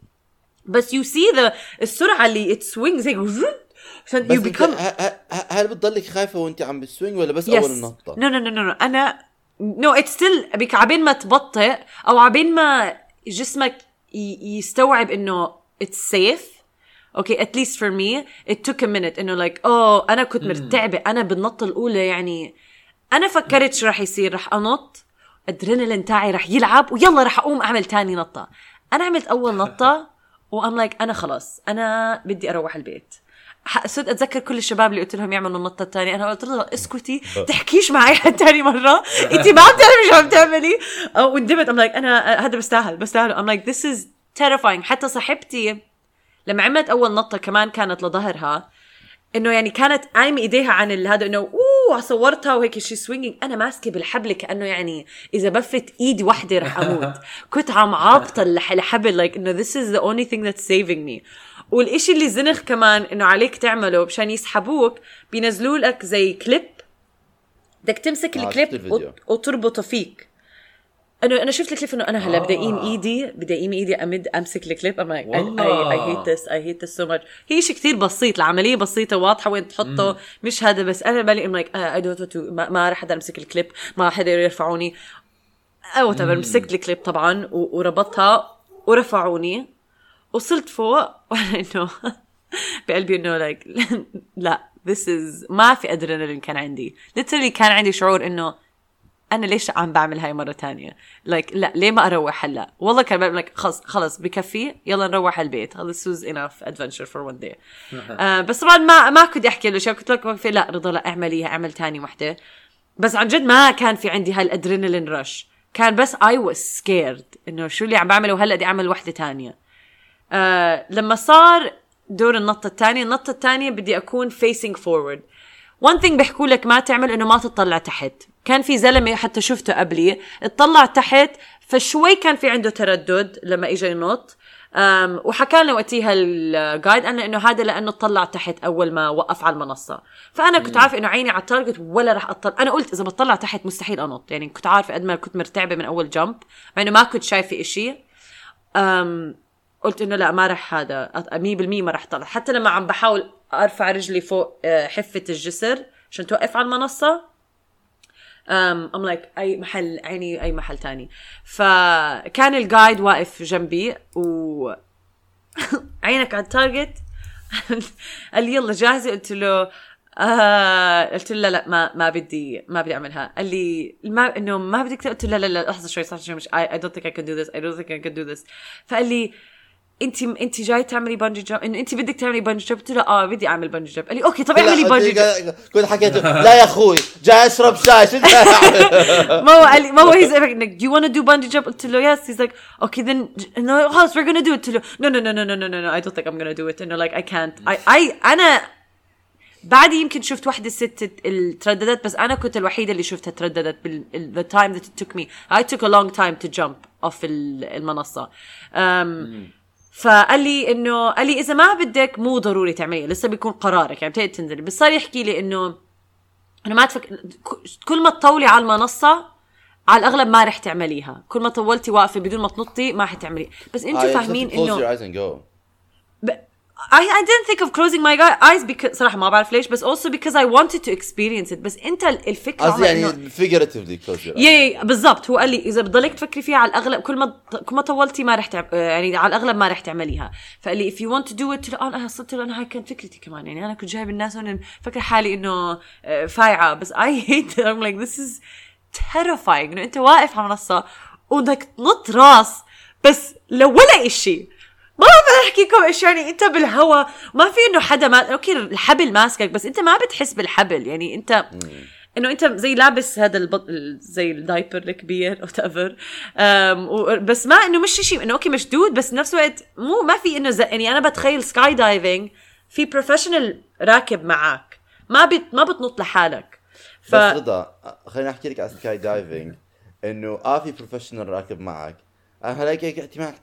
بس يو سي ذا السرعة اللي ات سوينجز هيك عشان بس يو بيكم هل بتضلك خايفة وانت عم بتسوينج ولا بس أول النطة؟ نو نو نو نو أنا no it's still بك عبين ما تبطئ أو عبين ما جسمك ي- يستوعب إنه it's safe okay at least for me it took a minute إنه like oh أنا كنت مرتعبة. أنا بالنطة الأولى يعني أنا فكرت شو رح يصير. رح أنط. ادرينالين تاعي رح يلعب ويلا رح أقوم أعمل تاني نطة. أنا عملت أول نطة [LAUGHS] و I'm like أنا خلاص. أنا بدي أروح البيت. صرت أتذكر كل الشباب اللي قلت لهم يعملوا النطة الثانية أنا قلت لهم اسكتي تحكيش مع اي حد ثاني مرة. [LAUGHS] انت ما بتعرفي شو عم تعملي. وندمت I'm like أنا هذا بستاهل بستاهل I'm like this is terrifying. حتى صاحبتي لما عملت أول نطة كمان كانت لظهرها إنه يعني كانت قايمه إيديها عن هذا إنه أوه صورتها وهيك شي swinging أنا ماسكة بالحبل كأنه يعني إذا بفت ايد واحدة رح أموت. [LAUGHS] كنت عم عابطه الح- الحبل like إنه this is the only thing that's saving me. والإشي اللي زنخ كمان إنه عليك تعمله مشان يسحبوك بينزلوا لك زي كليب. بدك تمسك آه، الكليب وتربطه فيك. انه أنا شفت الكليب إنه أنا هلأ بدي أقيم إيدي بدي أقيم إيدي امد أمسك ال clip. I'm like والله. I hate this I hate this so much هي شيء كثير بسيط العملية بسيطة واضحة وين تحطه. مش هذا بس. أنا بالي I'm like I don't ما ما رح حدا أمسك الكليب. ما حدا يرفعوني. whatever مسكت الكليب طبعا و- وربطها ورفعوني. وصلت فوق [LAUGHS] وأنا إنه بقلبي إنه لايك [LAUGHS] لا this is ما في ادرينالين كان عندي. Literally كان عندي شعور إنه أنا ليش عم بعمل هاي مرة تانية؟ like لا ليه ما أروح هلأ؟ والله كان بعمل لك خلص خلص بكفي يلا نروح على البيت. خلص enough adventure for one day. [LAUGHS] آه بس طبعا ما ما كنت أحكي له شيء. كنت لك واقفه لا رضا لا اعمليها اعمل تاني وحدة. بس عن جد ما كان في عندي هاي ال adrenaline rush كان بس I was scared إنه شو اللي عم بعمله وهلا بدي أعمل وحدة تانية. آه لما صار دور النطة الثانية النطة الثانية بدي أكون facing forward. One thing بيحكوا لك ما تعمل إنه ما تطلع تحت. كان في زلمة حتى شفته قبلي اطلع تحت فشوي كان في عنده تردد لما إجا ينط. أم وحكى لنا وقتها الجايد أنا إنه هذا لأنه طلع تحت أول ما وقف على المنصة. فأنا كنت عارفة إنه عيني على التارجت ولا رح أطلع. أنا قلت إذا بطلع تحت مستحيل أنط. يعني كنت عارفة قد ما كنت مرتعبة من أول جمب مع إنه ما كنت شايفة إشي. أم قلت إنه لا ما رح هذا. 100% ما رح طلع. حتى لما عم بحاول أرفع رجلي فوق آه، حفة الجسر عشان توقف على المنصة um, I'm like أي محل عيني أي محل تاني. فكان الجايد واقف جنبي و [LAUGHS] عينك على التارجت [LAUGHS] قال لي يلا جاهزة؟ قلت له آه قلت له لا لا ما ما بدي ما بدي أعملها. قال لي ما إنه ما بدك قلت له لا لا لا لحظة شوي لحظة شوي مش I don't think I can do this I don't think I can do this. فقال لي انت انت جاي تعملي bungee jump انه انت بدك تعملي bungee jump قلت له آه بدي أعمل bungee jump قال لي okay طب اعملي bungee jump كنت حكيت [LAUGHS] لا يا أخوي جاي أشرب شاي شو [LAUGHS] ما هو قال لي ما هو هيز انك دو يو ونا دو بانجي جامب قلت له yes he's like okay then no خلص we gonna do قلت له نو نو نو نو نو نو نو اي دونت ثينك ام gonna دو ات انه لايك اي كانت اي أنا بعدي يمكن شفت وحده الست ترددت بس أنا كنت الوحيدة اللي شفتها ترددت the time that took me I took a long time to jump off المنصة. Um, فقال لي إنه قال لي إذا ما بدك مو ضروري تعمليها لسه بيكون قرارك يعني بتقدر تنزلي. بس صار يحكي لي إنه أنا ما تفك... كل ما تطولي على المنصة على الأغلب ما رح تعمليها. كل ما طولتي واقفة بدون ما تنطي ما حتعملي بس آه، أنتوا يعني فاهمين إنه. ب- I, I didn't think of closing my eyes because صراحة ما بعرف ليش بس also because I wanted to experience it. بس ال- الفكرة قصدي يعني figuratively close your eyes. يا بالضبط. هو قال لي إذا بتضلك تفكري فيها على الأغلب كل ما كل ما طولتي ما رح. يعني على الأغلب ما رح تعمليها. فقال لي if you want to do it أنا صرت له أنا هاي كانت فكرتي كمان. يعني أنا كنت جايب الناس هون فكر حالي إنه آه، فايعة. بس I hate it. I'm like this is terrifying. إنه أنت واقف على منصة وبدك تنط راس بس لو ولا إشي ما بعرف احكي لكم إيش يعني أنت بالهوا ما في إنه حدا ما أوكي الحبل ماسكك بس أنت ما بتحس بالحبل يعني أنت إنه أنت زي لابس هذا البط... زي ال diaper الكبير [LAUGHS] أو تافر بس ما إنه مش شيء إنه okay مشدود بس بنفس الوقت مو ما في إنه زي يعني أنا بتخيل skydiving في professional راكب معك ما بت... ما بتنط لحالك. ف... بس رضا خليني أحكي لك على skydiving إنه آه في professional راكب معك أنا هلاقي انت ما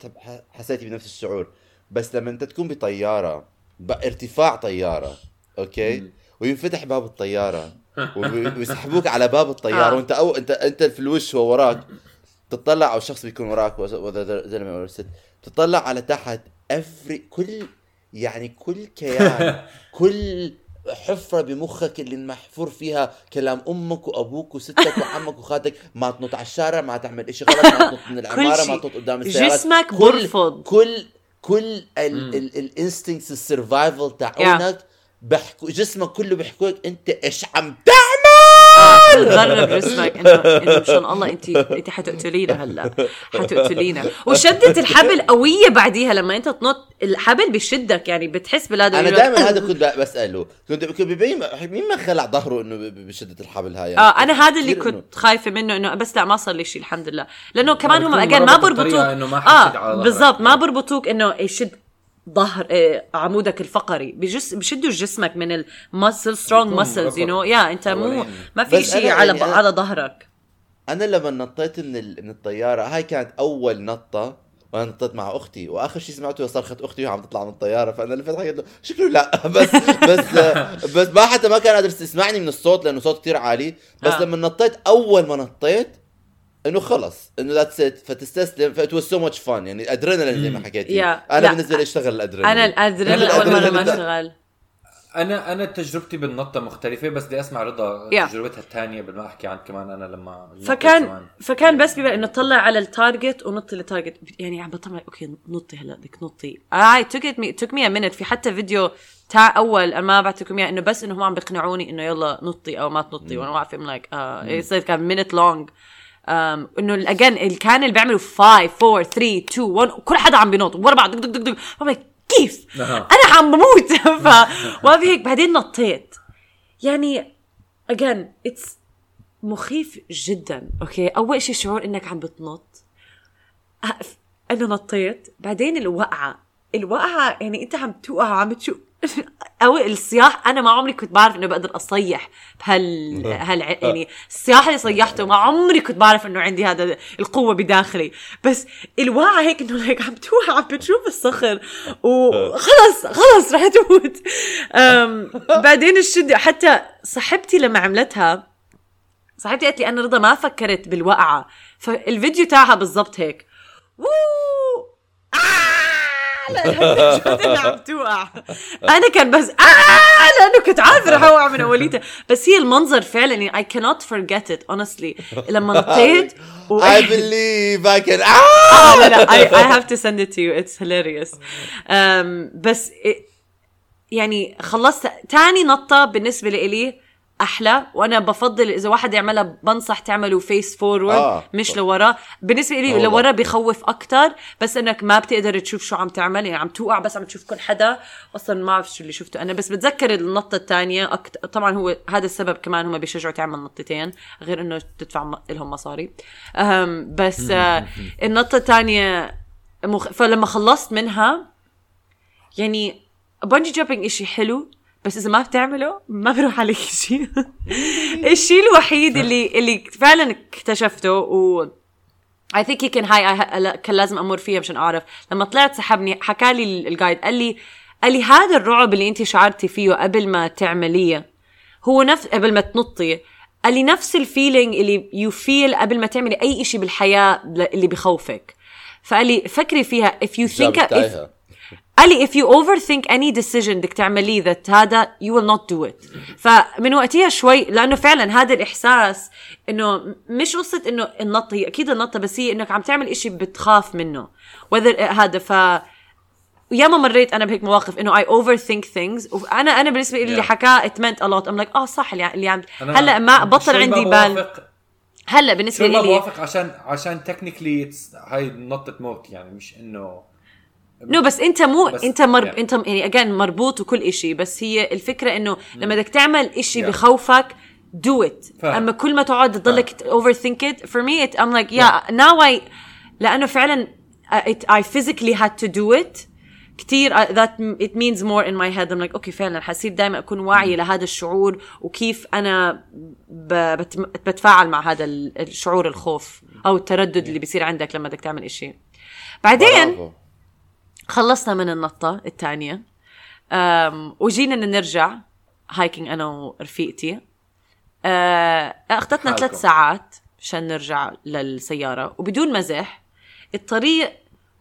حسيتي بنفس الشعور. بس لما انت تكون بطيارة بارتفاع طيارة okay؟ وينفتح باب الطيارة [LAUGHS] ويسحبوك على باب الطيارة آه. وانت أو انت انت في الوش هو وراك. تطلع أو الشخص بيكون وراك وذا زلمة أو ست. تطلع على تحت every كل يعني كل كيان [LAUGHS] كل حفرة بمخك اللي محفور فيها كلام أمك وأبوك وستك وعمك وخالتك. ما تنط على الشارع ما تعمل إشي غلط ما تنط من [LAUGHS] العمارة شي. ما تنط قدام السيارات. جسمك كل برفض. كل كل ال instincts ال survival تاعونك بحكوا جسمك كله بيحكوا لك أنت إيش عم تعمل؟ غرب جسمك انه إنه مشان الله انت انت حتقتلينا هلا. حتقتلينا. وشدة الحبل قوية بعديها لما أنت تنط. الحبل بشدك يعني بتحس بالهذا أنا دائما هذا كنت بسأله. كنت كنت ببين مين ما خلع ظهره إنه بشده الحبل هاي؟ آه أنا هذا اللي كنت خايفة منه إنه بس لا ما صار لي شيء الحمد لله. لأنه كمان هم again ما بربطوك. آه. بالضبط ما بربطوك إنه يشد ظهر آه عمودك الفقري. بس just بشدوا جسمك من ال muscle strong muscles you know يا انت مو. ما في شيء على يعني على ظهرك. أنا لما نطيت من ال... من الطيارة هاي كانت أول نطة وأنا نطيت مع أختي وآخر شيء سمعته صرخت أختي وهي عم تطلع من الطيارة فأنا لفت حكيت له شكله لا. [LAUGHS] بس بس [LAUGHS] بس ما حتى ما كان قادر يسمعني من الصوت لأنه صوت كثير عالي. بس آه. لما نطيت أول ما نطيت إنه خلص. إنه that's it فتستسلم. ف it was so much fun يعني ادرينالين زي ما حكيتي. Yeah. أنا لا. بالنسبة لي اشتغل الأدرينالين. أنا الأدرينالين أول مرة ما اشتغل أنا أنا تجربتي بالنطة مختلفة بس بدي أسمع رضا Yeah. تجربتها الثانية قبل ما أحكي عن كمان. أنا لما فكان كمان. فكان بس بيبقى إنه تطلع على ال target ونطي ال target يعني عم بطلع okay نطي هلا بدك نطي. I took it me took me minute في حتى فيديو تاع أول أنا ما بعتكم إياه إنه بس إنه هم عم بيقنعوني إنه يلا نطي أو ما تنطي. وأنا واقفة I'm like آه كان minute long إنه again اللي كان اللي بيعملوا 5 4 3 2 1 كل حدا عم بينط ورا بعض دق دق دق دق. كيف؟ أها. أنا عم بموت. [LAUGHS] ف في هيك. بعدين نطيت. يعني again it's مخيف جدا. okay أول شيء شعور إنك عم بتنط. أنا نطيت. بعدين الوقعة. الوقعة يعني أنت عم توقع وعم تشوف. [LAUGHS] أو الصياح أنا ما عمري كنت بعرف إنه بقدر أصيح بهال هال يعني الصياح اللي صيحته ما عمري كنت بعرف إنه عندي هذا القوة بداخلي. بس الوقعه هيك إنه هيك عم توقع عم بتشوف الصخر وخلص خلص رح تموت. بعدين الشدة حتى صاحبتي لما عملتها صاحبتي قالت لي أنا رضا ما فكرت بالوقعة. فالفيديو تاعها بالضبط هيك. ووو! عم توقع؟ [LAUGHS] أنا كان بس آه لأنه كنت عارفة رح أوقع من أوليتها. بس هي المنظر فعلا يعني I cannot forget it honestly. لما نطيت. [LAUGHS] I believe I can [LAUGHS] آه لا لا have to send it to you. It's hilarious. Um, بس يعني خلصت تاني نطة بالنسبة لإلي أحلى وأنا بفضل إذا واحد يعملها بنصح تعمله face forward آه. مش لورا بالنسبة لي. لورا بخوف أكتر بس إنك ما بتقدر تشوف شو عم تعمل يعني عم توقع بس عم تشوف كل حدا أصلا ما بعرف شو اللي شفته أنا بس بتذكر النطة الثانية أكت... طبعا هو هذا السبب كمان هم بيشجعوا تعمل نطتين غير إنه تدفع م... لهم مصاري أهم بس آه [LAUGHS] النطة الثانية مخ... فلما خلصت منها يعني bungee jumping إشي حلو بس إذا ما بتعمله ما بروح عليك شيء. [LAUGHS] الشيء الوحيد اللي اللي فعلا اكتشفته و think he can هاي كان لازم أمر فيها مشان أعرف. لما طلعت سحبني حكى لي الجايد قال لي قال لي هذا الرعب اللي أنت شعرتي فيه قبل ما تعمليه هو نفس قبل ما تنطي. قال لي نفس ال feeling اللي you feel قبل ما تعملي أي شيء بالحياة اللي بخوفك. فقال لي فكري فيها. If you think if, تايهة. قال لي if you overthink any decision بدك تعمليه that هذا you will not do it. فمن وقتها شوي لأنه فعلا هذا الإحساس إنه مش قصة إنه النط هي أكيد النطة بس هي إنك عم تعمل إشي بتخاف منه. Whether هذا ف ياما مريت أنا بهيك مواقف إنه I overthink things وأنا أنا بالنسبة لي اللي Yeah. حكاه it meant a lot. I'm like آه صح اللي اللي عم هلأ ما بطل عندي بال. هلأ بالنسبة شوي ما لي بوافق عشان عشان تكنيكلي هاي نطة موت يعني مش إنه نو بس انت مو بس- انت مر... yeah. انت يعني اجين مربوط وكل إشي بس هي الفكرة إنه لما بدك تعمل إشي Yeah. بخوفك it فاهم. أما كل ما تقعد تضلك overthink it for me it, I'm like yeah, now I لأنه فعلا physically had to do it كتير uh, that it means more in my head I'm like أوكي فعلا حصير دائما أكون واعية لهذا الشعور وكيف أنا. بتفاعل مع هذا ال- الشعور الخوف أو التردد اللي بيصير عندك لما بدك تعمل إشي بعدين. خلصنا من النطة الثانية وجينا نرجع hiking أنا ورفيقتي. أه أخذتنا. ثلاث ساعات مشان نرجع للسيارة. وبدون مزح الطريق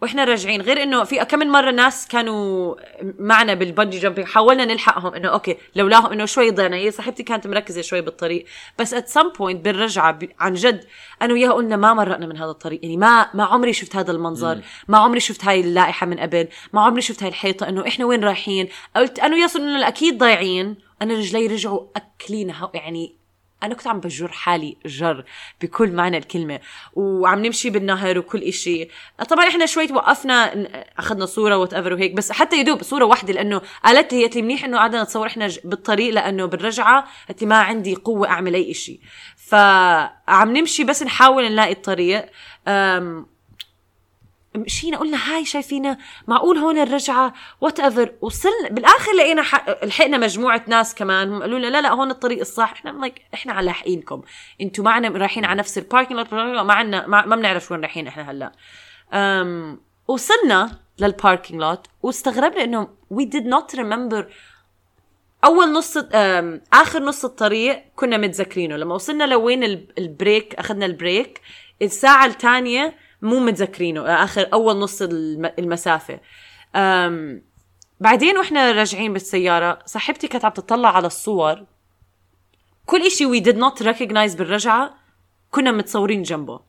وإحنا راجعين. غير إنه في كم من مرة ناس كانوا معنا بال bungee jumping حاولنا نلحقهم إنه okay لولاهم إنه شوي ضيعنا هي صاحبتي كانت مركزة شوي بالطريق. بس at some point بالرجعة ب- عن جد أنا وياها قلنا ما مرقنا من هذا الطريق. يعني ما ما عمري شفت هذا المنظر. ما عمري شفت هاي اللائحة من قبل. ما عمري شفت هاي الحيطة إنه إحنا وين رايحين. قلت أنا وياها إنه أكيد ضايعين. أنا رجلي رجعوا اكلين يعني أنا كنت عم بجر حالي جر بكل معنى الكلمة وعم نمشي بالنهر وكل إشي. طبعا إحنا شوي وقفنا أخذنا صورة whatever وهيك بس حتى يدوب صورة واحدة لأنه قالت لي قالت لي منيح إنه قعدنا نتصور إحنا بالطريق لأنه بالرجعة قالت لي ما عندي قوة أعمل أي إشي. فعم نمشي بس نحاول نلاقي الطريق. مشينا قلنا هاي شايفينا معقول هون الرجعة؟ whatever وصلنا بالآخر لقينا. لحقنا مجموعة ناس كمان. قالوا لنا لا لا هون الطريق الصح. إحنا like إحنا على لاحقينكم أنتوا معنا رايحين على نفس ال parking ما عنا ما, بنعرف وين رايحين إحنا هلأ. um... وصلنا لل parking lot واستغربنا إنه we did not remember أول نص آخر نص الطريق كنا متذكرينه. لما وصلنا لوين ال- ال break أخذنا ال break الساعة الثانية مو متذكرينه آخر أول نص الم- المسافة. um بعدين وإحنا راجعين بالسيارة صاحبتي كانت عم تطلع على الصور. كل إشي we did not recognize بالرجعة كنا متصورين جنبه.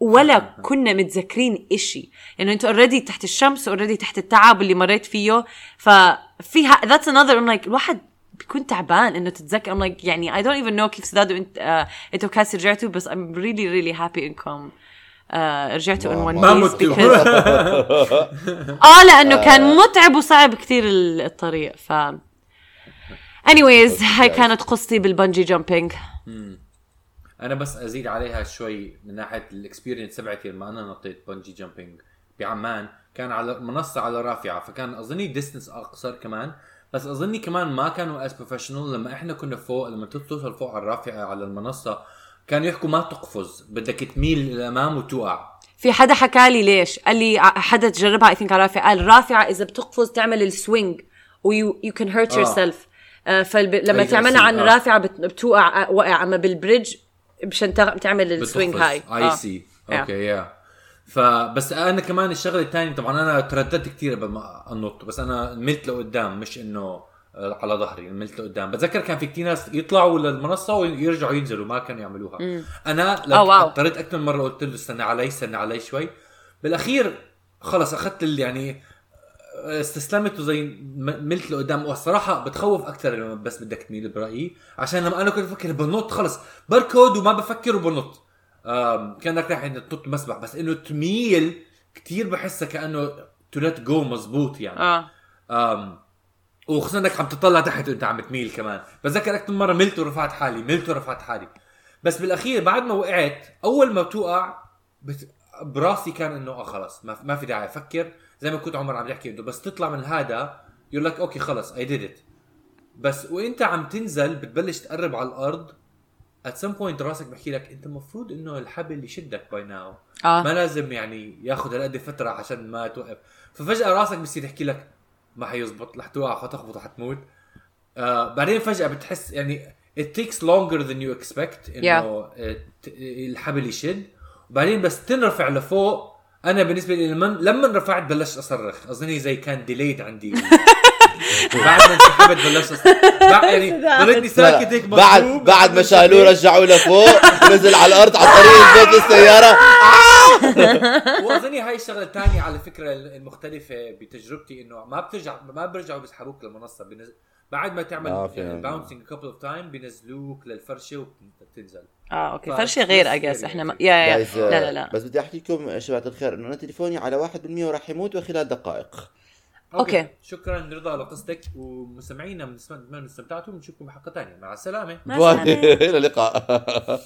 ولا كنا متذكرين إشي. يعني أنتوا already تحت الشمس already تحت التعب اللي مريت فيه. ففيها that's another I'm like الواحد بيكون تعبان إنه تتذكر. I'm like يعني I don't even know كيف سداد وانت آه أنتوا كاس رجعتوا بس I'm really really happy إنكم آه رجعتوا ما piece متوا because [LAUGHS] آه لأنه كان متعب وصعب كثير الطريق ف anyways هاي كانت قصتي بالبنجي جامبينج أنا بس أزيد عليها شوي من ناحية الاكسبيرينس تبعتي لما أنا نطيت بنجي جامبينج بعمان. كان على منصة على رافعة فكان أظني distance أقصر كمان. بس أظني كمان ما كانوا as professional لما إحنا كنا فوق لما توصل فوق على الرافعة على المنصة كانوا يحكوا ما تقفز بدك تميل للأمام وتوقع. في حدا حكى لي ليش؟ قال لي حدا جربها I think على رافعه قال رافعة إذا بتقفز تعمل ال swing و you you can hurt yourself فلما تعملها عن آه. رافعة بت- بتوقع وقع. أما بال bridge مشان تع- تعمل ال swing هاي I see okay yeah فبس أنا كمان الشغلة الثانية طبعا أنا ترددت كثير قبل ما أنط بس أنا ملت لقدام مش إنه آه، على ظهري ملت لقدام بتذكر كان في كثير ناس يطلعوا للمنصة ويرجعوا ينزلوا ما كانوا يعملوها. أنا oh, wow. اضطريت أكثر من مرة قلت له استنى علي استنى علي شوي. بالأخير خلص أخذت اللي يعني استسلمت وزي ملت لقدام. والصراحه بتخوف أكثر لما بس بدك تميل برأيي. عشان لما أنا كنت بفكر بنط خلص بركض وما بفكر وبنط. كأنك رايح تنط مسبح. بس إنه تميل كتير بحسها كأنه to let go مزبوط يعني. آه. um وخصوصا إنك عم تطلع تحت وأنت عم تميل كمان. بتذكر أكثر مرة ملت ورفعت حالي ملت ورفعت حالي. بس بالأخير بعد ما وقعت أول ما بتوقع بت... براسي كان إنه آه خلص ما, ما في داعي أفكر. زي ما كنت عمر عم يحكي إنه بس تطلع من هذا يقول لك okay خلص I did it بس وإنت عم تنزل بتبلش تقرب على الأرض at some point راسك بحكي لك أنت المفروض إنه الحبل يشدك by now آه. ما لازم يعني ياخذ هالقد فترة عشان ما توقف. ففجأة راسك بصير يحكي لك ما حيزبط. رح توقع حتخبط حتموت. آه بعدين فجأة بتحس يعني it takes longer than you expect إنه yeah. الحبل يشد. وبعدين بس تنرفع لفوق. أنا بالنسبة لي لما لما رفعت بلشت أصرخ. أظني زي كان delayed عندي. [LAUGHS] بعد ما انسحبت بلشت أصرخ. بعد [LAUGHS] يعني ضليتني ساكت هيك بعد. بعد ما شالوه [LAUGHS] رجعوه لفوق. نزل على الأرض على طريق البيت للسياره واظني هاي الشغله الثانية على فكره المختلفه بتجربتي انه ما بترجع ما برجعوا بيسحبوك للمنصه بنزل بعد ما تعمل آه، كابل اوف تايم بينزلوك للفرشه وبتنزل آه أوكي فرشه غير اجاس يعني إحنا ما... يا يا لا لا لا بس بدي احكي لكم شباب الخير انه أنا تليفوني على 1% وراح يموت وخلال دقائق okay. شكرا رضا لقصتك ومستمعينا بنتمنى استمتعتوا ونشوفكم بحلقه ثانية مع السلامه مع bye السلامة. إلى اللقاء